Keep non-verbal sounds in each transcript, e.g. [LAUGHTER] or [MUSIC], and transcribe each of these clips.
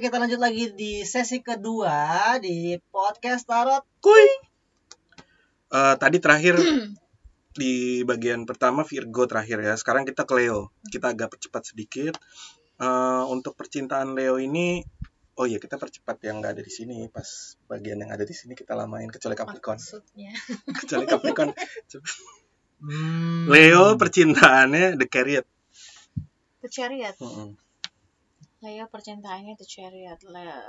kita lanjut lagi di sesi kedua di podcast Tarot. Kuy. Eh, tadi terakhir di bagian pertama Virgo terakhir ya. Sekarang kita ke Leo. Kita agak percepat sedikit. Eh, untuk percintaan Leo ini, oh iya kita percepat yang nggak ada di sini. Pas bagian yang ada di sini kita lamain kecuali Capricorn. Maksudnya. [LAUGHS] Kecuali Capricorn. [LAUGHS] Hmm. Leo percintaannya The Chariot. The Chariot. Mm-mm. Leo percintaannya The Chariot.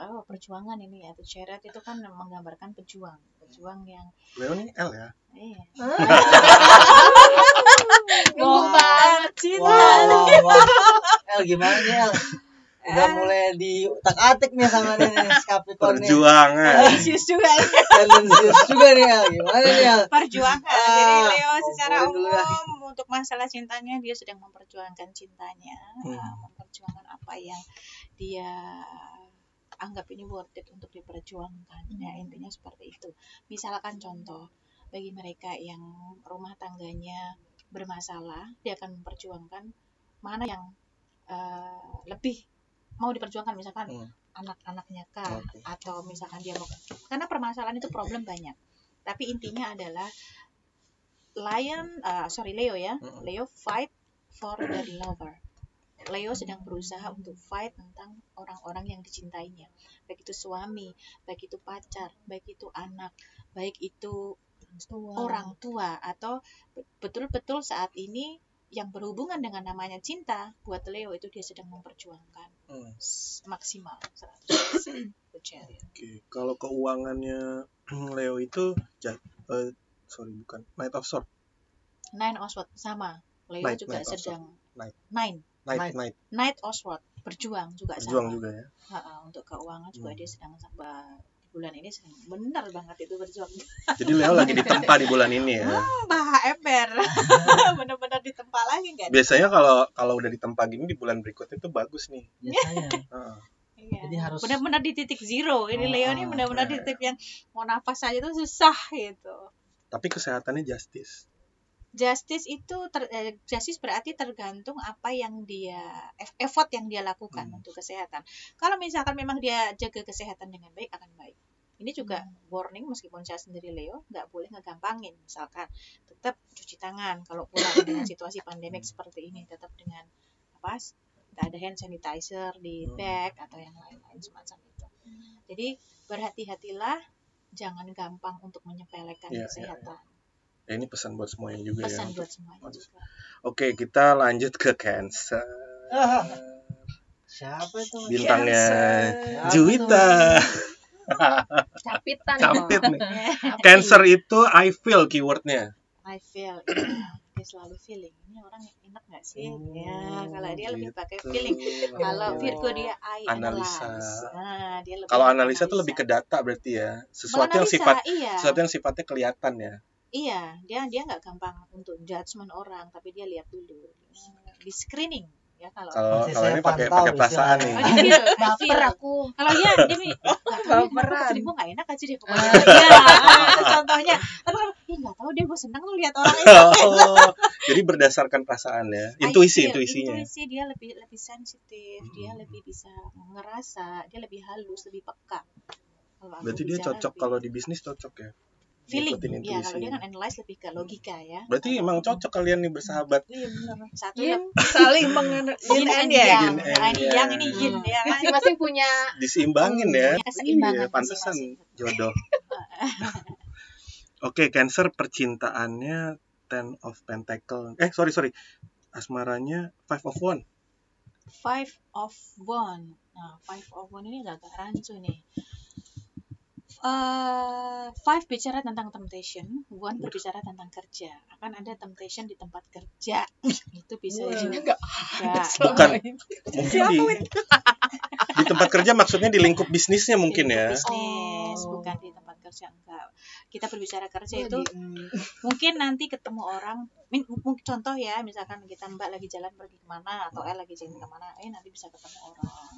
Oh, perjuangan ini ya. The Chariot itu kan menggambarkan pejuang. Pejuang yang Leo nih L ya. iya. [LAUGHS] Wah. banget cinta. El [LAUGHS] gimana nih El? Udah mulai di utak atik nih sama nih Capricorn nih. Perjuangan. Anxious juga. Tendensius juga nih El. Gimana nih El? perjuangan. Ah, Jadi Leo secara ya. umum untuk masalah cintanya dia sedang memperjuangkan cintanya, Hmm. memperjuangkan apa yang dia anggap ini worth it untuk diperjuangkan. Ya intinya seperti itu. Misalkan contoh bagi mereka yang rumah tangganya bermasalah, dia akan memperjuangkan mana yang uh, lebih mau diperjuangkan misalkan Hmm. anak-anaknya kah Oke. atau misalkan dia mau karena permasalahan itu problem banyak tapi intinya adalah lion uh, sorry Leo ya Mm-mm. Leo fight for the lover Leo sedang berusaha untuk fight tentang orang-orang yang dicintainya baik itu suami baik itu pacar baik itu anak baik itu orang tua atau be- betul-betul saat ini yang berhubungan dengan namanya cinta buat Leo itu dia sedang memperjuangkan Hmm. maksimal 100% The Chariot. Oke, kalau keuangannya [CLEARS THROAT] Leo itu jat, eh, sorry bukan Knight of Sword, Nine of Swords sama Leo Knight, juga Knight of sedang Knight. Nine Knight Knight. Knight Knight of Swords berjuang juga berjuang sama juga ya. Ha-ha, untuk keuangan juga Hmm. dia sedang sama bulan ini sedang benar banget itu berjuang Jadi Leo lagi ditempa di bulan ini ya. bah ember [LAUGHS] benar-benar ditempa lagi nggak Biasanya kalau kalau udah ditempa gini di bulan berikutnya itu bagus nih. Biasanya. [LAUGHS] Heeh. Iya. Jadi harus- benar-benar di titik zero ini Oh, Leo ini oh, benar-benar di iya. titik yang mau nafas saja itu susah gitu Tapi kesehatannya justice. Justice itu ter, eh, justice berarti tergantung apa yang dia eff- effort yang dia lakukan Hmm. untuk kesehatan. Kalau misalkan memang dia jaga kesehatan dengan baik akan baik. Ini juga warning meskipun saya sendiri Leo nggak boleh ngegampangin. Misalkan tetap cuci tangan kalau pulang dengan situasi pandemik seperti ini tetap dengan apa? Ada hand sanitizer di Hmm. bag atau yang lain-lain semacam itu. Jadi berhati-hatilah jangan gampang untuk menyepelekan Iya, iya, kesehatan. Ya, ini pesan buat semuanya juga Pesan ya. buat semuanya Bagus. juga. Oke, kita lanjut ke Cancer. Ah. Siapa itu? Bintangnya Siapa Juwita. Capitan Capit nih. [LAUGHS] Cancer itu I feel keywordnya. I feel iya. dia selalu feeling ini orang enak nggak sih Oh, ya kalau dia lebih pakai gitu. feeling kalau Oke. Virgo dia I Analisa. nah, dia lebih Kalau analisa tuh lebih ke data berarti ya. Sesuatu yang Menganalisa, sifat iya sesuatu yang sifatnya kelihatan ya. Iya dia dia nggak gampang untuk judgement orang tapi dia lihat dulu di screening ya kalau Kalau kalau saya ini pakai pakai perasaan nih. Oh, [LAUGHS] dia I Baper aku. kalau dia [LAUGHS] dia Baperan. gue nggak enak aja deh pokoknya Iya, ah, itu contohnya tapi kalau ih nggak tahu deh gue senang tuh lihat orang itu Oh, jadi berdasarkan perasaan ya. I Intuisi, feel, intuisinya. Intuisi dia lebih lebih sensitif, dia Hmm. lebih bisa ngerasa, dia lebih halus, lebih peka. Kalau Berarti dia cocok lebih kalau di bisnis cocok ya. Feeling, ya kalau dia kan analyze lebih ke logika ya. Berarti emang cocok kalian nih bersahabat. Iya benar. Satu Yin leb- [LAUGHS] saling mengenal yin and yang, Yin and Nah, ini yang. yang ini yin ya kan. [LAUGHS] Masing-masing punya Diseimbangin ya. Punya keseimbangan Iya, pantesan jodoh. [LAUGHS] Oke, Cancer percintaannya Ten of Pentacle. Eh, sorry sorry. Asmaranya Five of One. Five of One. Nah, Five of One ini agak rancu nih. Eh, five bicara tentang temptation, one berbicara tentang kerja. Akan ada temptation di tempat kerja. Itu bisa Wah. juga. Bukan. Mungkin di di tempat kerja maksudnya di lingkup bisnisnya mungkin Di ya. bisnis, Oh. bukan di tempat kerja enggak. Kita berbicara kerja itu di- mungkin nanti ketemu orang min- mungkin contoh ya misalkan kita mbak lagi jalan pergi ke mana atau eh lagi jalan ke mana eh nanti bisa ketemu orang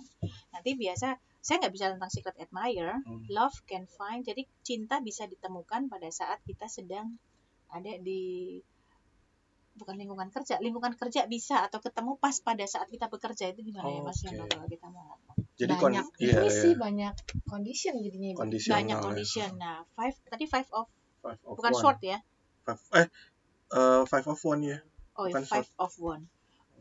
nanti biasa saya nggak bisa tentang secret admirer Hmm. love can find jadi cinta bisa ditemukan pada saat kita sedang ada di bukan lingkungan kerja lingkungan kerja bisa atau ketemu pas pada saat kita bekerja itu gimana ya mas. Yono kalau kita mau ngomong Jadi kon- banyak iya, ini iya. sih banyak condition jadinya banyak ya. condition. Nah, five tadi five of Five of bukan one. short ya. Five, eh eh, five of one ya. Oh, Bukan five of one.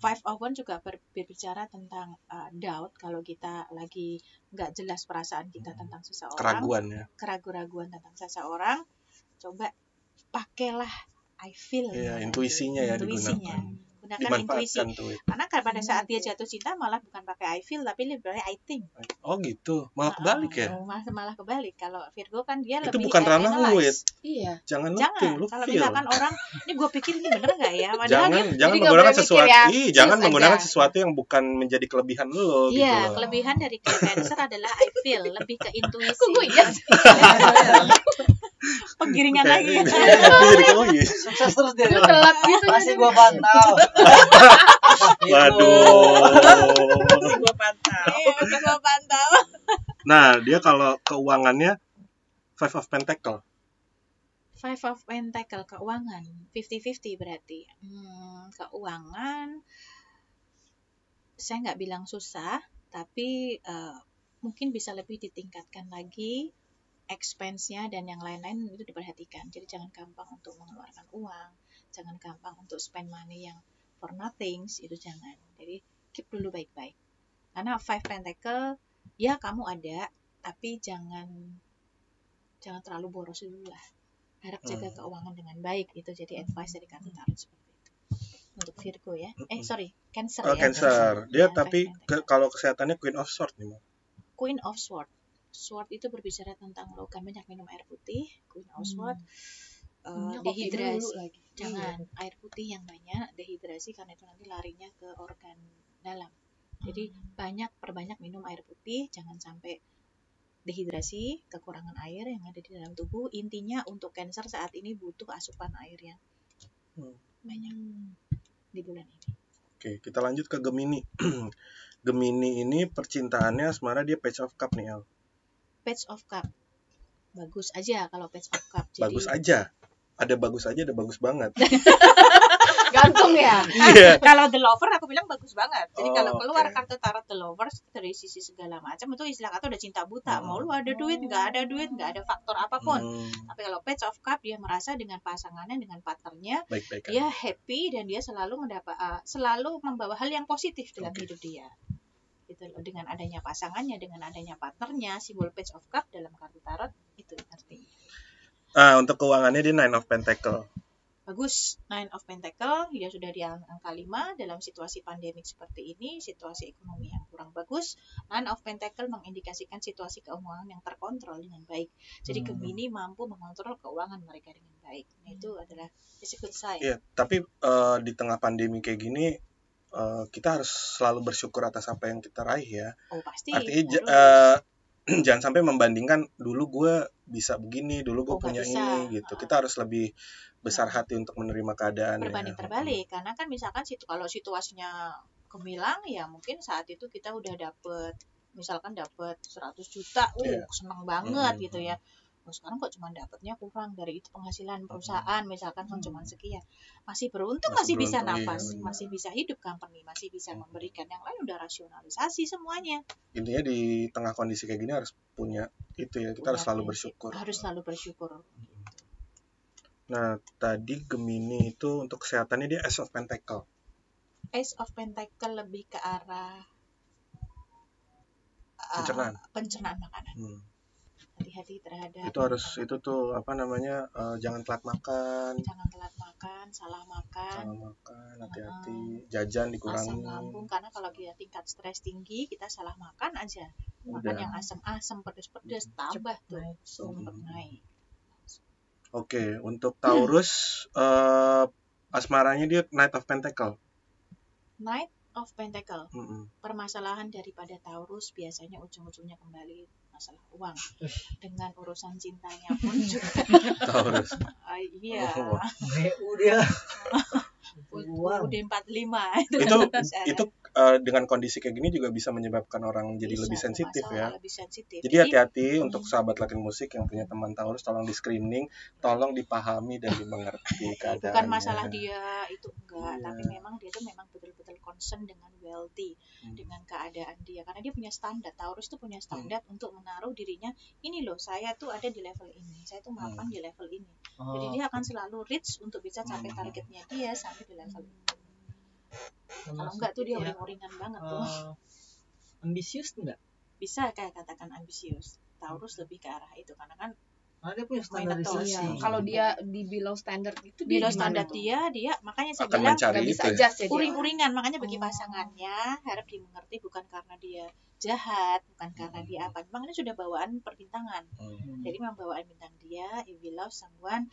Five of one juga ber- berbicara tentang uh, doubt kalau kita lagi nggak jelas perasaan kita tentang seseorang, Keraguan ya. keraguan-raguan tentang seseorang, coba pakailah I feel. Iya, ya. intuisinya ya Intuisinya. digunakan. Gunakan intuisi. Tuh. Karena kan pada saat dia jatuh cinta malah bukan pakai I feel tapi lebih banyak I think. Oh gitu. Malah kebalik ya. Oh, malah, malah kebalik. Kalau Virgo kan dia Itu lebih bukan ranah lu, analyze. iya Jangan Jangan. lu Kalau feel. misalkan orang, ini gue pikir ini bener nggak ya? Padahal jangan dia jangan menggunakan sesuatu ya, ih, jangan choose menggunakan aja. sesuatu yang bukan menjadi kelebihan lo gitu Iya, loh. kelebihan dari [LAUGHS] Cancer adalah I feel, lebih ke intuisi. kok gue iya [LAUGHS] Penggiringan Kayak- lagi. Jadi oh iya. Sukses terus dia. Telat gitu Masih gua pantau. [LAUGHS] Waduh. Gue pantau. Iya, gue pantau. Nah, dia kalau keuangannya Five of Pentacle. Five of Pentacle keuangan 50-50 berarti. Hmm, keuangan saya nggak bilang susah, tapi eh, mungkin bisa lebih ditingkatkan lagi expense-nya dan yang lain-lain itu diperhatikan. Jadi jangan gampang untuk mengeluarkan uang, jangan gampang untuk spend money yang for nothing, itu jangan. Jadi keep dulu baik-baik. Karena five pentacle ya kamu ada, tapi jangan jangan terlalu boros dulu lah. Harap jaga Hmm. keuangan dengan baik itu jadi advice dari kartu tarot seperti itu. Untuk Virgo ya. Eh Mm-mm. sorry, Cancer Oh, ya. Cancer. Ya, Dia five tapi ke- kalau kesehatannya Queen of Swords nih. Queen of Sword. Sword itu berbicara tentang logam banyak minum air putih. Queen of Sword. eh, Minumnya kopi dehidrasi. lagi. Jangan air putih yang banyak, dehidrasi karena itu nanti larinya ke organ dalam. Jadi banyak perbanyak minum air putih, jangan sampai dehidrasi, kekurangan air yang ada di dalam tubuh. Intinya untuk cancer saat ini butuh asupan air yang Hmm. banyak di bulan ini. Oke, kita lanjut ke Gemini. [CLEARS THROAT] Gemini ini percintaannya asmara dia Page of Cup nih, El. Page of Cup. Bagus aja kalau Page of Cup. Jadi, Bagus aja. Ada bagus aja, ada bagus banget. [LAUGHS] gantung ya Iya. [LAUGHS] kalau the lover aku bilang bagus banget. Jadi Oh, kalau keluar oke. kartu tarot the lovers dari sisi segala macam itu istilah kata udah cinta buta. Hmm. Mau lu ada duit, nggak ada duit, nggak ada faktor apa pun. Hmm, Tapi kalau page of cup dia merasa dengan pasangannya, dengan partnernya, baik-baik dia aja. happy dan dia selalu mendapat uh, selalu membawa hal yang positif dalam Oke. hidup dia. Gitu loh. Dengan adanya pasangannya, dengan adanya partnernya, simbol page of cup dalam kartu tarot itu artinya. Ah, untuk keuangannya dia Nine of Pentacle. Bagus, Nine of Pentacle, dia sudah di ang- angka 5 dalam situasi pandemik seperti ini, situasi ekonomi yang kurang bagus. Nine of Pentacle mengindikasikan situasi keuangan yang terkontrol dengan baik. Jadi Hmm. Gemini mampu mengontrol keuangan mereka dengan baik. Nah, itu adalah is a good sign. Iya, tapi eh, di tengah pandemi kayak gini eh, kita harus selalu bersyukur atas apa yang kita raih ya. Oh, pasti. Artinya j- eh, [CLEARS THROAT] jangan sampai membandingkan dulu gue bisa begini, dulu gue Oh, punya bisa. ini gitu. Kita harus lebih besar Nah. hati untuk menerima keadaan. berbanding terbalik karena kan misalkan situ kalau situasinya gemilang ya mungkin saat itu kita udah dapet misalkan dapet 100 juta, uh Iya. seneng banget Mm-mm. gitu ya. Oh, sekarang kok cuma dapatnya kurang dari itu penghasilan perusahaan misalkan kan cuma sekian. Masih beruntung masih, Masih bisa iya, nafas, benar. masih bisa hidup company, masih bisa memberikan yang lain udah rasionalisasi semuanya. Intinya di tengah kondisi kayak gini harus punya itu ya. Kita harus Punya selalu prinsip. bersyukur. Harus selalu bersyukur. Nah, tadi Gemini itu untuk kesehatannya dia Ace of Pentacle. Ace of Pentacle lebih ke arah uh, Pencernaan. pencernaan makanan. Hmm. Hati-hati terhadap Itu harus itu tuh apa namanya eh, jangan telat makan, jangan telat makan, salah makan, jangan makan, hati-hati, jajan asam dikurangi. lambung karena kalau kita tingkat stres tinggi kita salah makan aja makan Udah. yang asam-asam pedes-pedes tambah tuh naik. sumpah naik Oke, untuk Taurus eh asmaranya dia Knight of Pentacle. Knight of Pentacle Mm-mm. permasalahan daripada Taurus biasanya ujung-ujungnya kembali masalah uang dengan urusan cintanya pun juga [LAUGHS] Taurus. ah, iya Oh. BU dia. UD Uang. 45 itu [LAUGHS] itu itu eh, dengan kondisi kayak gini juga bisa menyebabkan orang jadi Bisa, lebih sensitif ya. lebih sensitif Jadi hati-hati untuk sahabat latin musik yang punya teman Taurus tolong di screening, tolong dipahami dan dimengerti [LAUGHS] keadaannya. bukan masalah dia itu enggak Iya. tapi memang dia tuh memang betul-betul concern dengan wealthy Hmm. dengan keadaan dia karena dia punya standar Taurus tuh punya standar untuk menaruh dirinya ini loh saya tuh ada di level ini saya tuh mapan di level ini jadi Oh, dia akan selalu reach untuk bisa capai Hmm. targetnya dia sampai di level ini kalau enggak tuh dia ya, uring-uringan banget tuh eh, ambisius enggak? bisa kayak katakan ambisius Taurus lebih ke arah itu karena kan Karena dia punya Main atau- standarisasi. Iya, kalau dia di below standard itu dia bila gimana standar tuh? dia dia makanya saya Akan bilang nggak bisa ya. adjust ya uring-uringan makanya bagi Oh. pasangannya harap dimengerti bukan karena dia jahat bukan karena dia apa memang ini sudah bawaan perbintangan Hmm. jadi memang bawaan bintang dia if you love someone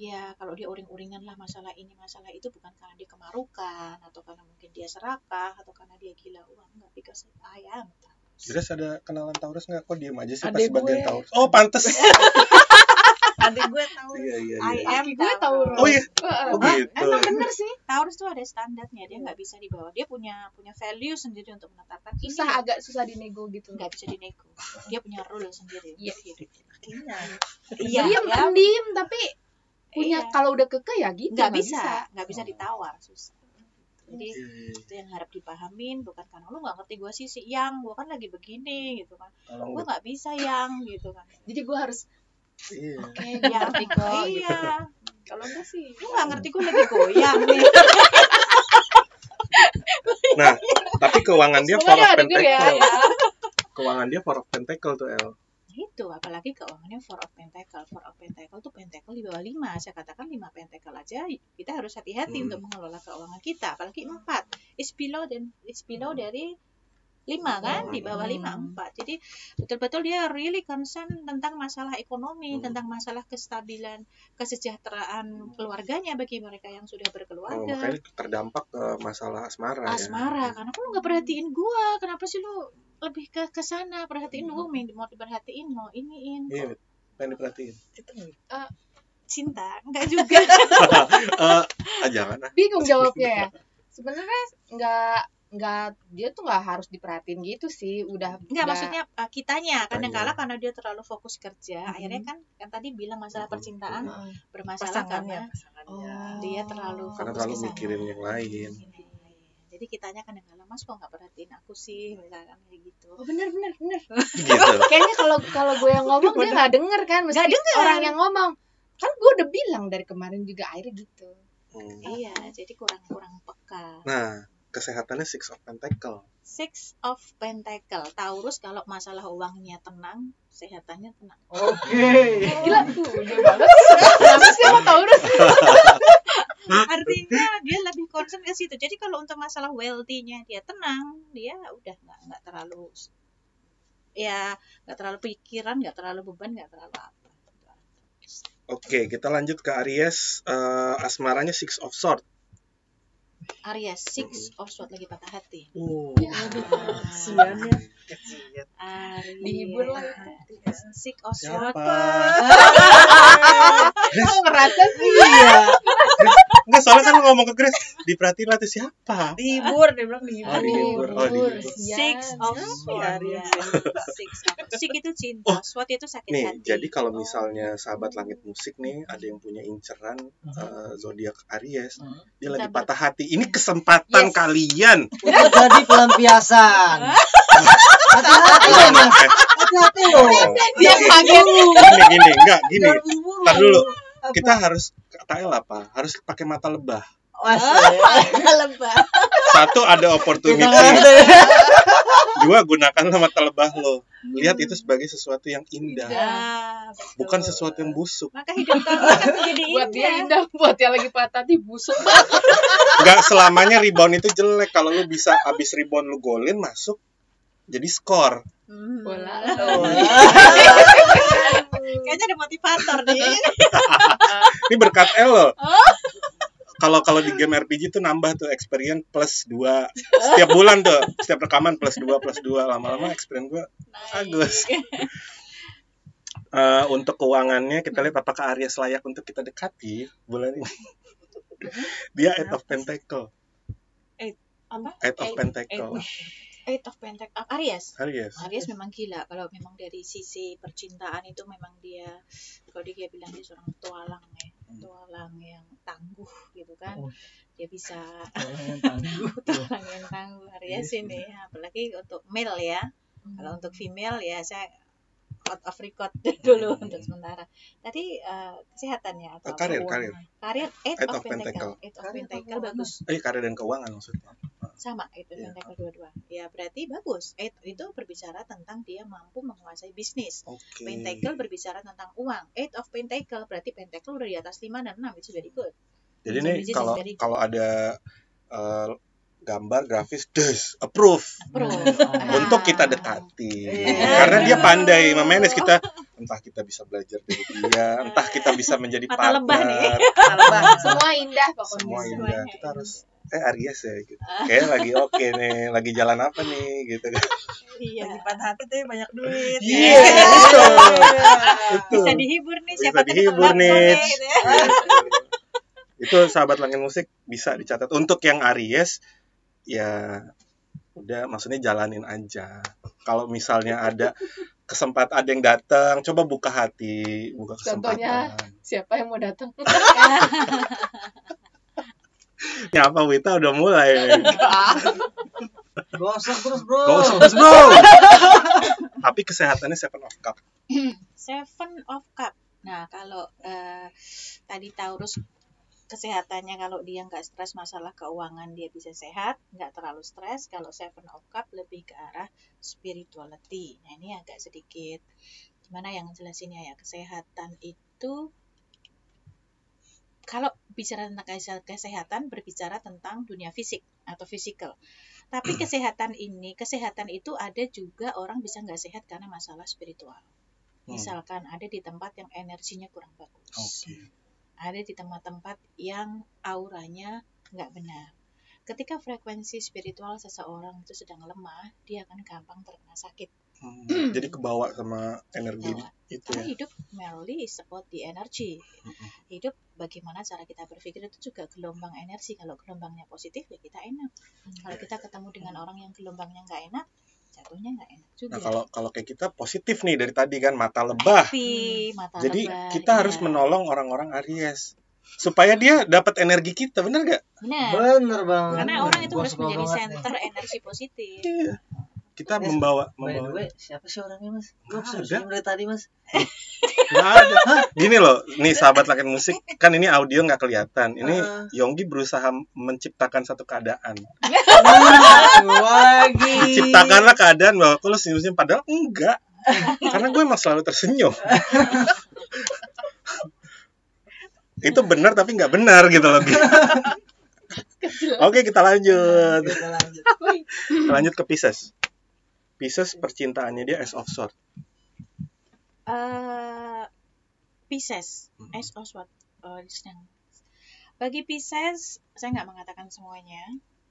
ya kalau dia uring-uringan lah masalah ini masalah itu bukan karena dia kemarukan atau karena mungkin dia serakah atau karena dia gila uang enggak because I am Taurus. Ada kenalan Taurus nggak? Kok diem aja sih pas Adek bagian gue. Taurus? Oh pantes. [LAUGHS] Adik gue tahu. Iya iya I iya. am gue Taurus. Oh iya. Oh gitu. Emang bener sih. Taurus tuh ada standarnya dia nggak bisa dibawa dia punya punya value sendiri untuk menetapkan ini Susah agak susah dinego gitu. nggak bisa dinego dia punya rule sendiri Iya. Iya. iya Diam ya. pendiam tapi punya Iya. kalau udah keke ya gitu. nggak bisa nggak bisa ditawar susah jadi Iya, iya. itu yang harap dipahamin bukan karena lu nggak ngerti gue sih si yang gue kan lagi begini gitu kan Tolong gue nggak bisa yang gitu kan Jadi gue harus Iya. oke gue ngerti kok. gitu. iya Kalau enggak sih. lu nggak ngerti gue lagi goyang nih [LAUGHS] Nah, tapi keuangan dia four of dia denger ya. pentacle. Keuangan dia four of pentacle tuh El. Itu apalagi keuangannya four of pentacle. Four of pentacle tuh pentacle di bawah lima. Saya katakan lima pentacle aja kita harus hati-hati Hmm. untuk mengelola keuangan kita apalagi empat. Is below dan is below dari lima kan? di bawah lima Hmm. empat. Jadi betul-betul dia really concern tentang masalah ekonomi Hmm. tentang masalah kestabilan kesejahteraan keluarganya bagi mereka yang sudah Oh, berkeluarga makanya terdampak ke masalah asmara, ya. asmara karena kan lu nggak perhatiin gua? Kenapa sih lu lebih ke ke sana perhatiin Hmm. gua mau mau diperhatiin mau iniin Iya, pengen diperhatiin. cinta enggak juga [LAUGHS] Eh, ah, jangan. Bingung jawabnya ya. [LAUGHS] Sebenarnya nggak nggak dia tuh nggak harus diperhatiin gitu sih. Udah enggak udah- maksudnya uh, kitanya kadang kala karena dia terlalu fokus kerja Mhm. akhirnya kan kan tadi bilang masalah Mhm. percintaan Heeh. bermasalah karena Oh. dia terlalu Karena fokus terlalu ke sana. mikirin yang lain. Jadi kitanya kadang kala mas kok nggak perhatiin aku sih misalkan kayak gitu Oh bener bener bener. [LAUGHS] Gitu. Kayaknya kalau kalau gue yang ngomong dia nggak denger kan, mesti Nggak denger. orang yang ngomong. Kan gue udah bilang dari kemarin juga akhirnya gitu. Hmm. iya jadi kurang kurang peka Nah, kesehatannya six of pentacle. six of pentacle Taurus kalau masalah uangnya tenang sehatannya tenang Oke. Gila tuh, dia banget. Kenapa sih sama Taurus? [LAUGHS] artinya dia lebih concern ke situ jadi kalau untuk masalah wealthy-nya dia tenang dia udah nggak nggak terlalu ya nggak terlalu pikiran nggak terlalu beban nggak terlalu apa Oke, kita lanjut ke Aries. Eh, asmaranya six of sword. Aries six of swords lagi patah hati Oh. Kasian. Aries Dihibur lah itu. six of swords Siapa? [LAUGHS] Kok ngerasa sih? Iya. Enggak, soalnya kan ngomong ke Grace, diperhatiin lah tuh siapa? Dihibur, dia bilang dihibur. Oh, dihibur. Oh, dihibur. six of swords ya, ya. six of six itu cinta sword itu sakit Nih, hati jadi kalau misalnya sahabat langit musik nih ada yang punya inceran eh, zodiak Aries, Hmm. dia lagi Sabar. patah hati. Ini kesempatan Yes. kalian. Udah jadi pelampiasan. Hati-hati loh, Hati-hati loh. Dia kaget. gini gini, enggak gini. Ntar dulu. Apa? Kita harus kata El apa? Harus pakai mata lebah. Asik. lebah Satu ada opportunity. Dua gunakanlah mata lebah lo. Lihat itu sebagai sesuatu yang indah, Ah, bukan sesuatu yang busuk. maka hidup kamu akan [LAUGHS] menjadi Buat dia indah buat yang lagi patah hati busuk banget. Enggak selamanya rebound itu jelek. Kalau lu bisa abis rebound lu golin masuk jadi skor. Hmm. Bola. Oh, [LAUGHS] Kayaknya ada motivator nih. [LAUGHS] Ini berkat El loh. Kalau kalau di game RPG tuh nambah tuh experience plus 2 setiap bulan tuh setiap rekaman plus 2 plus 2 lama-lama experience gua bagus. Eh, untuk keuangannya kita lihat apakah Aries layak untuk kita dekati bulan ini. Dia Eight of Pentacle. Apa? Eight of Eight- Pentacle. Eight of Pentacle. Ah, Aries. Aries. Aries memang gila kalau memang dari sisi percintaan itu memang dia kalau dia bilang dia seorang petualang ya. petualang yang tangguh gitu kan Oh. dia bisa Orang yang [LAUGHS] tangguh. petualang yang tangguh Aries Yes, ini apalagi untuk male ya kalau untuk female ya saya out of record [LAUGHS] dulu Hmm. untuk sementara tadi eh, kesehatan ya atau karir, keuangan. karir. karir eight, Eight of, of Pentacle. pentacle eight of Karir pentacle bagus Eh, karir dan keuangan maksudnya. Sama itu Iya. pentacle dua-dua ya berarti bagus eight itu berbicara tentang dia mampu menguasai bisnis Oke. pentacle berbicara tentang uang eight of pentacle berarti pentacle udah di atas lima dan enam itu very good Jadi is kalau kalau ada eh, gambar grafis des approve pro Ah. [LAUGHS] untuk kita dekati. Iya. Karena dia pandai memanage kita entah kita bisa belajar dari dia, entah kita bisa menjadi Mata lebah nih. partner. semua indah pokoknya Semua indah. Kita harus eh Aries ya gitu. Kayak lagi oke nih, lagi jalan apa nih gitu kan. iya Lagi patah hati tapi banyak duit. Iya, itu. Itu. bisa dihibur nih Bisa siapa tahu dihibur nih. gitu ya. itu sahabat langit musik bisa dicatat untuk yang Aries ya udah maksudnya jalanin aja kalau misalnya ada kesempatan ada yang datang coba buka hati buka Contohnya? kesempatan siapa yang mau datang [LAUGHS] ya apa Wita udah mulai. Gosok terus bro. Gak usah terus, bro tapi kesehatannya seven of cup Seven of Cup. Nah, kalau eh, tadi Taurus kesehatannya kalau dia nggak stres masalah keuangan dia bisa sehat, nggak terlalu stres. Kalau Seven of Cup lebih ke arah spirituality. Nah, ini agak sedikit gimana yang jelasinnya ya kesehatan itu kalau bicara tentang kese- kesehatan berbicara tentang dunia fisik atau physical. Tapi kesehatan ini, kesehatan itu ada juga orang bisa nggak sehat karena masalah spiritual. Hmm. Misalkan ada di tempat yang energinya kurang bagus. oke Ada di tempat-tempat yang auranya nggak benar. Ketika frekuensi spiritual seseorang itu sedang lemah, dia akan gampang terkena sakit. Hmm, jadi kebawa sama energi Kebawa. itu Karena ya hidup merely is about the energy. Hidup bagaimana cara kita berpikir itu juga gelombang energi. Kalau gelombangnya positif ya kita enak. Kalau kita ketemu dengan orang yang gelombangnya nggak enak, jatuhnya nggak enak juga. nah kalau kalau kayak kita positif nih dari tadi kan mata lebah Happy, mata Jadi lebar, kita harus iya. menolong orang-orang Aries supaya dia dapat energi kita, bener gak? Benar. Bener banget. Karena orang itu Gua harus menjadi center energi positif. Iya. Kita Yes. membawa membawa. way, siapa sih orangnya mas? Gue ada. dari tadi mas. Nggak [LAUGHS] ada. Gini loh, nih sahabat lakin musik, kan ini audio nggak kelihatan. Ini Ah. Yonggi berusaha menciptakan satu keadaan. Lagi. Ciptakanlah keadaan bahwa kalau senyum-senyum padahal enggak. Karena gue emang selalu tersenyum. [LAUGHS] Itu benar tapi nggak benar gitu loh. [LAUGHS] Oke kita lanjut. Kita lanjut. Lanjut ke Pisces. Pisces percintaannya dia Ace of Swords. Eh, Pisces. Ace of Swords. eh, sedang- Bagi Pisces, saya nggak mengatakan semuanya.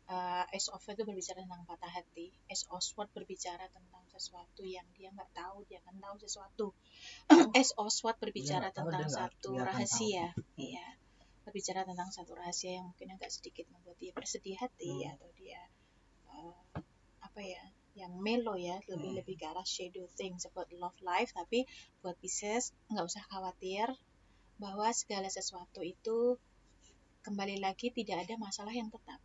Eh, Ace of Swords itu berbicara tentang patah hati. Ace of Swords berbicara tentang sesuatu yang dia nggak tahu, dia akan tahu sesuatu. [COUGHS] Ace of Swords berbicara tahu, tentang dia nggak- satu dia rahasia. Iya. Berbicara tentang satu rahasia yang mungkin agak sedikit membuat dia bersedih hati Hmm. atau dia eh, apa ya, yang melo ya, lebih Hmm. lebih ke arah shadow things about love life. Tapi buat Pisces nggak usah khawatir bahwa segala sesuatu itu kembali lagi tidak ada masalah yang tetap.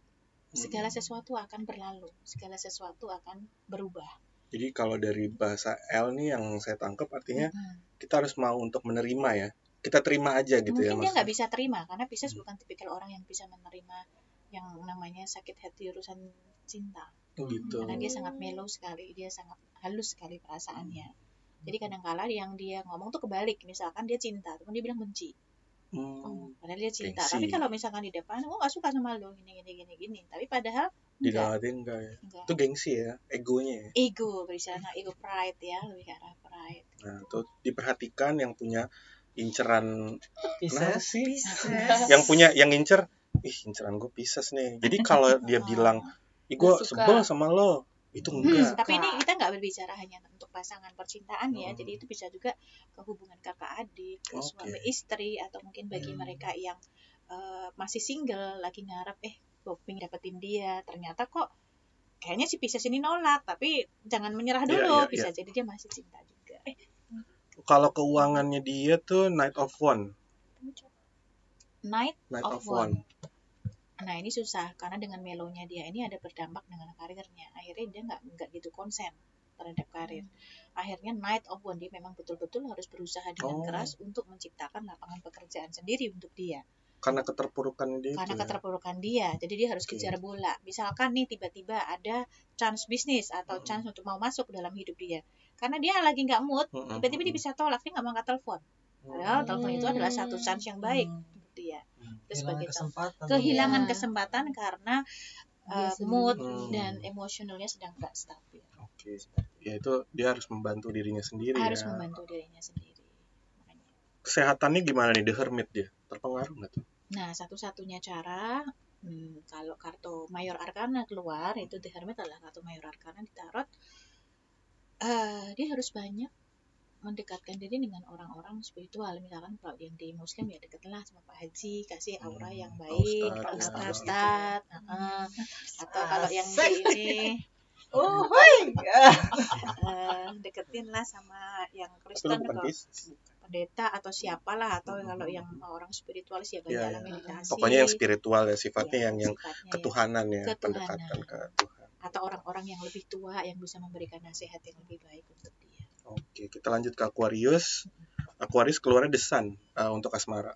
Segala Hmm. sesuatu akan berlalu, segala sesuatu akan berubah. Jadi kalau dari bahasa L nih yang saya tangkap artinya Mm-mm. kita harus mau untuk menerima ya. Kita terima aja gitu ya Mungkin dia nggak bisa terima karena Pisces Hmm. bukan tipikal orang yang bisa menerima yang namanya sakit hati urusan cinta. Gitu. Karena dia sangat mellow sekali, dia sangat halus sekali perasaannya. Jadi kadang-kala yang dia ngomong tuh kebalik, misalkan dia cinta, tapi dia bilang benci. Hmm, Padahal dia cinta. Gengsi. Tapi kalau misalkan di depan, gue gak suka sama lo, gini gini gini gini. Tapi padahal di enggak, dalam hati enggak ya. enggak. Itu gengsi ya, egonya ya. Ego berbicara tentang ego pride ya, lebih ke arah pride. Nah, itu diperhatikan yang punya inceran Pisces. sih? Yang punya yang incer, ih inceran gue Pisces nih. Jadi kalau dia [LAUGHS] bilang, ih gue sebel sama lo, itu enggak. Tapi ini kita nggak berbicara hanya untuk pasangan percintaan ya, Hmm. jadi itu bisa juga ke hubungan kakak adik, ke Oke. suami istri, atau mungkin bagi Hmm. mereka yang eh, masih single, lagi ngarep, eh gue pengen dapetin dia, ternyata kok kayaknya si Pisces ini nolak, tapi jangan menyerah Iya, dulu, iya, bisa jadi dia masih cinta juga. Eh, Kalau keuangannya dia tuh Night of One. Knight Knight of of One. Nah ini susah karena dengan melonya dia ini ada berdampak dengan karirnya. Akhirnya dia nggak nggak gitu konsen terhadap karir. Akhirnya Night of One dia memang betul-betul harus berusaha dengan Oh. keras untuk menciptakan lapangan pekerjaan sendiri untuk dia. Karena keterpurukan dia Karena itu ya. keterpurukan dia, jadi dia harus Oke. kejar bola. Misalkan nih tiba-tiba ada chance bisnis atau Mm-mm. chance untuk mau masuk dalam hidup dia. Karena dia lagi nggak mood, Mm-mm, tiba-tiba dia mm-mm. bisa tolak dia nggak mau angkat telepon. Padahal telepon itu adalah satu chance yang baik Hmm. Untuk dia. Hmm. Itu sebagai kesempatan. kehilangan Iya. kesempatan karena uh, mood Hmm. dan emosionalnya sedang nggak stabil. Oke. Ya itu dia harus membantu dirinya sendiri Harus ya. membantu dirinya sendiri. Makanya. Kesehatannya gimana nih The Hermit dia? Terpengaruh nggak tuh? Nah, satu-satunya cara hmm, kalau kartu Mayor Arcana keluar itu The Hermit adalah kartu Mayor Arcana di tarot. eh, dia harus banyak mendekatkan diri dengan orang-orang spiritual. Misalkan kalau yang di Muslim ya dekatlah sama Pak Haji, kasih aura Hmm, yang baik, Ustadz, Pak Ustadz Ustadz, heeh. atau kalau yang di ini [LAUGHS] Oh, hoi. eh, deketin lah sama yang Kristen atau pendeta atau siapalah atau Hmm. kalau yang orang spiritualis ya Iya, banyak dalam iya. meditasi Pokoknya yang spiritual ya sifatnya Ya, yang yang sifatnya ya. ketuhanan ya, Ketuhanan. pendekatan ke Tuhan. atau orang-orang yang lebih tua yang bisa memberikan nasihat yang lebih baik untuk Oke, kita lanjut ke Aquarius. Aquarius keluarnya The Sun uh, untuk asmara.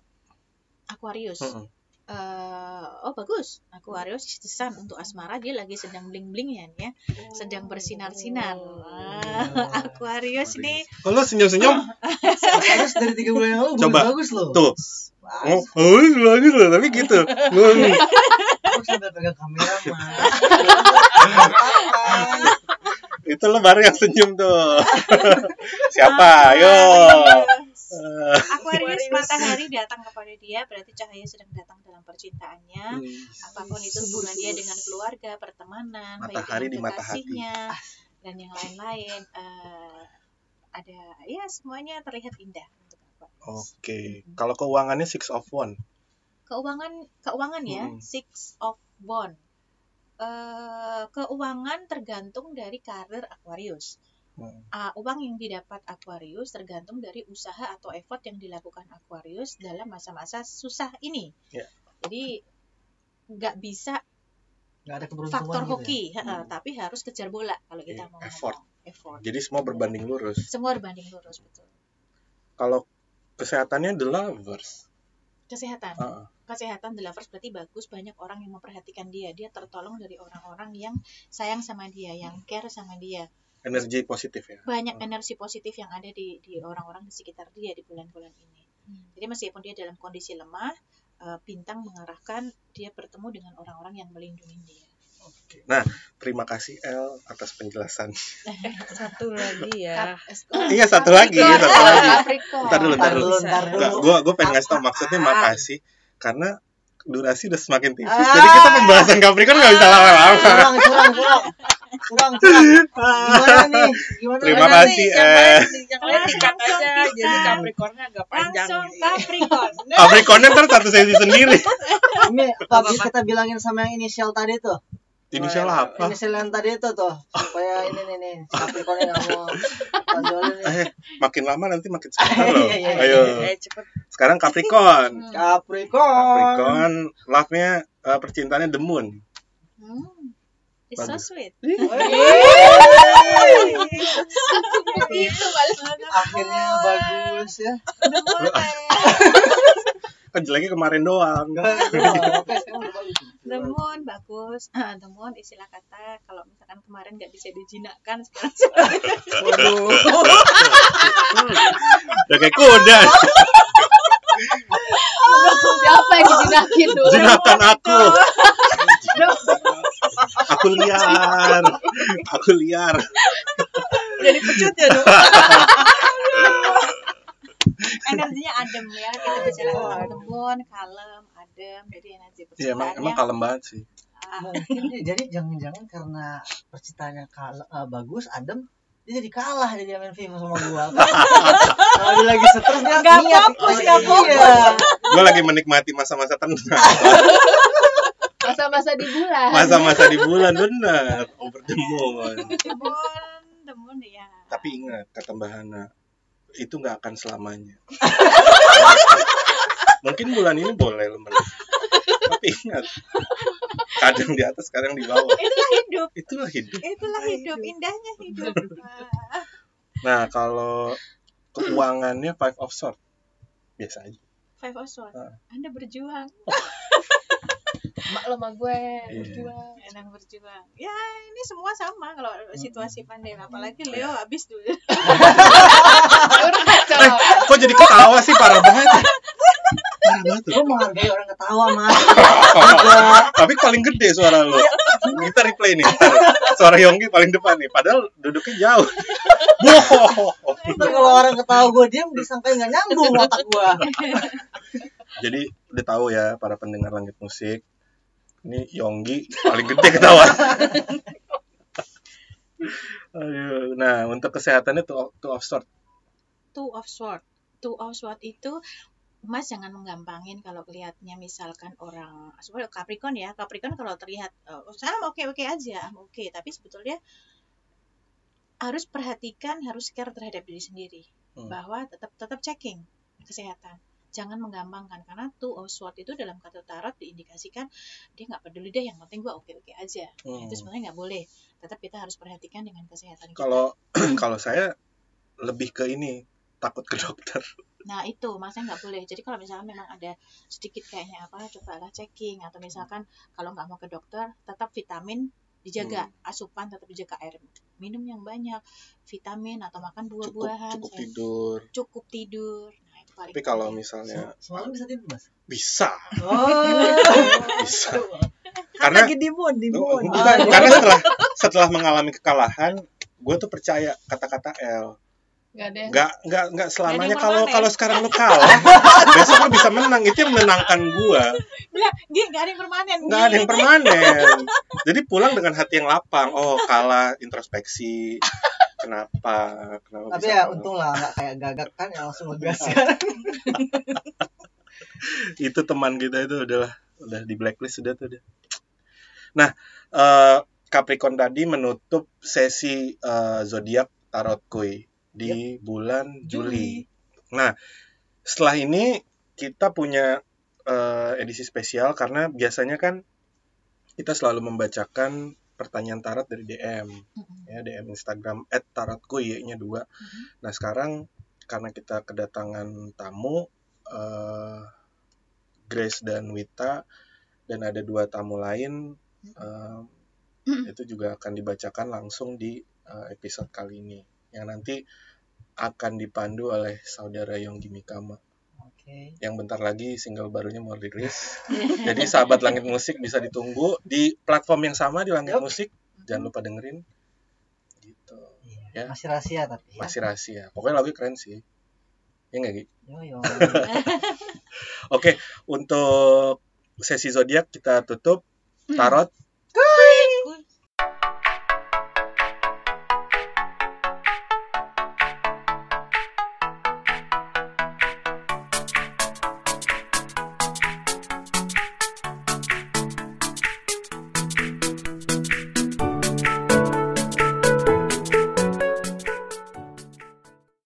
Aquarius Mm-mm. eh, oh bagus Aquarius the sun untuk asmara dia lagi sedang bling bling ya nih ya sedang bersinar-sinar Ah, [LAUGHS] Aquarius nih Kalau senyum-senyum, [LAUGHS] Terus dari tiga bulan yang lalu Coba. bagus loh. tuh. Oh, oh, bagus loh, tapi gitu. [LAUGHS] Hmm. Aku sampai pegang kamera mah. Itu lo baru yang senyum tuh. [LAUGHS] Siapa? Yo. Eh, Aquarius matahari datang kepada dia berarti cahaya sedang datang dalam percintaannya apa pun itu hubungan dia dengan keluarga, pertemanan, Matahari di mata hati. kekasihnya dan yang lain-lain eh, ada ya semuanya terlihat indah untuk Aquarius. Oke, kalau keuangannya Six of One. Keuangan keuangan ya, Mm-mm. six of one. Eh, keuangan tergantung dari karir Aquarius. Hmm. Ah, uang yang didapat Aquarius tergantung dari usaha atau effort yang dilakukan Aquarius dalam masa-masa susah ini. Ya. Jadi nggak bisa Gak ada keberuntungan faktor gitu ya. hoki, heeh, tapi harus kejar bola kalau kita Iya, mau effort. ngomong. effort. Jadi semua berbanding lurus. Semua berbanding lurus betul. Kalau kesehatannya The Lovers. Kesehatan, Ah, kesehatan The Lovers berarti bagus. Banyak orang yang memperhatikan dia. Dia tertolong dari orang-orang yang sayang sama dia, yang care sama dia. energi positif ya. Banyak energi positif yang ada di di orang-orang di sekitar dia di bulan-bulan ini. Jadi meskipun dia dalam kondisi lemah, eh, bintang mengarahkan dia bertemu dengan orang-orang yang melindungi dia. Oke. Nah, terima kasih El atas penjelasan. [LAUGHS] Satu lagi ya. iya, satu lagi, satu lagi. Capricorn. Ntar dulu, Ntar ntar dulu, ntar dulu. gua gua pengen ngasih tau maksudnya makasih karena durasi udah semakin tipis. Ah. Jadi kita pembahasan Capricorn nggak bisa lama-lama. Curang, curang, curang. Curang, curang. Gimana nih? Gimana? Terima nih? kasih, Yang eh. lain, yang lain dikat aja. Jadi Capricornnya agak panjang. Langsung. Capricorn. Capricorn [LAUGHS] ntar satu sesi sendiri. Ini Pak, kita bilangin sama yang inisial tadi tuh. Inisial apa? Inisial yang tadi itu tuh. Supaya [LAUGHS] ini nih nih. Capricorn nggak mau [LAUGHS] tonjolin nih. Eh, makin lama nanti makin sebentar loh. Iya, iya, iya. Ayo. Eh, cepet. Sekarang Capricorn. Capricorn. Capricorn, love-nya eh, percintaannya The Moon. Hmm. It's so sweet. Akhirnya bagus ya. [LAUGHS] Kan jeleknya kemarin doang. The moon bagus. Ah, The moon istilah kata kalau misalkan kemarin nggak bisa dijinakkan sekarang Waduh. [LAUGHS] Udah kayak kuda. [LAUGHS] Dijinakin dulu? Jinakan aku. [LAUGHS] Aku liar. Aku liar. Jadi pecut ya dong. [LAUGHS] energinya adem ya kita bicara The moon kalem adem jadi energi Iya, emang, percintaannya emang kalem banget sih. ah, Mungkin dia- jadi jangan-jangan karena percintaannya kal- eh, bagus, adem, dia jadi kalah jadi main film sama gua. [LAUGHS] Kalau dia lagi stres dia Nggak fokus, iya. nggak fokus. Gue lagi menikmati masa-masa tenang. Masa-masa di bulan. Masa-masa di bulan bener. Over the moon. The moon The moon ya Tapi ingat kata Mbak Hana, itu nggak akan selamanya. [LAUGHS] Mungkin bulan ini boleh melihat. Tapi ingat, kadang di atas, kadang di bawah. Itulah hidup. Itulah hidup. Itulah hidup. Indahnya hidup. [LAUGHS] Nah, kalau keuangannya five of sword biasa aja. Five of Swords. Ah. Anda berjuang. [LAUGHS] mak lo gue Iya. berjuang Sedang berjuang. Ya, ini semua sama kalau situasi pandemi. Apalagi Leo habis dulu. [LAUGHS] Eh, kok jadi ketawa sih parah banget. Parah banget tuh. Gue menghargai orang ketawa mas. [LAUGHS] Tapi paling gede suara lu. Kita replay nih. Suara Yonggi paling depan nih. Padahal duduknya jauh. Boh. [LAUGHS] Ntar kalau orang ketawa gue diam disangka nggak nyambung otak gue. [LAUGHS] Jadi udah tahu ya para pendengar langit musik. Ini Yonggi paling gede ketawa. Aduh. Nah, untuk kesehatannya tuh two of sword. Two of Swords. Two of Swords itu Mas jangan menggampangin kalau kelihatannya misalkan orang sebenarnya Capricorn ya Capricorn kalau terlihat oh, saya oke oke aja oke tapi sebetulnya harus perhatikan harus care terhadap diri sendiri Hmm. bahwa tetap tetap checking kesehatan jangan menggampangkan karena of Swords itu dalam kata tarot diindikasikan dia nggak peduli deh yang penting gua oke oke aja Hmm. itu sebenarnya nggak boleh tetap kita harus perhatikan dengan kesehatan kita Kalau [CLEARS THROAT] kalau saya lebih ke ini takut ke dokter. Nah itu makanya nggak boleh. Jadi kalau misalnya memang ada sedikit kayaknya apa, cobalah checking atau misalkan kalau nggak mau ke dokter, tetap vitamin dijaga, Hmm. asupan tetap dijaga air minum yang banyak, vitamin atau makan Cukup buah-buahan, cukup saya- tidur. cukup tidur. Nah itu paling. Tapi kalau penting. misalnya Semalam bisa tidur mas. bisa, Oh. bisa. Kan Karena lagi di mood, di Oh, mood. bukan. karena setelah setelah mengalami kekalahan, gue tuh percaya kata-kata L. nggak deh Nggak nggak nggak selamanya kalau kalau sekarang lu kalah, [LAUGHS] besok lu bisa menang. Itu yang menenangkan gue. Nggak, dia nggak ada yang permanen. Nggak ada yang permanen. [LAUGHS] Jadi pulang dengan hati yang lapang. Oh kalah introspeksi. Kenapa? Kenapa Tapi bisa ya kalah? untung lah nggak kayak gagak kan yang langsung ngegas kan. [LAUGHS] itu teman kita itu adalah udah di blacklist sudah tuh dia. Nah, eh, Capricorn tadi menutup sesi eh, zodiak tarot koi di bulan Juli. Nah, setelah ini kita punya eh, edisi spesial karena biasanya kan kita selalu membacakan pertanyaan tarot dari DM ya DM Instagram @tarotkoi nya dua. Nah sekarang karena kita kedatangan tamu eh, Grace dan Wita dan ada dua tamu lain eh, itu juga akan dibacakan langsung di eh, episode kali ini yang nanti akan dipandu oleh saudara Yonggi Mikama Oke. yang bentar lagi single barunya mau rilis. [LAUGHS] Jadi sahabat Langit Musik bisa ditunggu di platform yang sama di Langit Yup. Musik. Jangan lupa dengerin. Gitu. Ya. Masih rahasia tapi ya. Masih rahasia. Pokoknya lagu keren sih. Ya nggak Gi? Yo yo. [LAUGHS] Oke, untuk sesi zodiak kita tutup tarot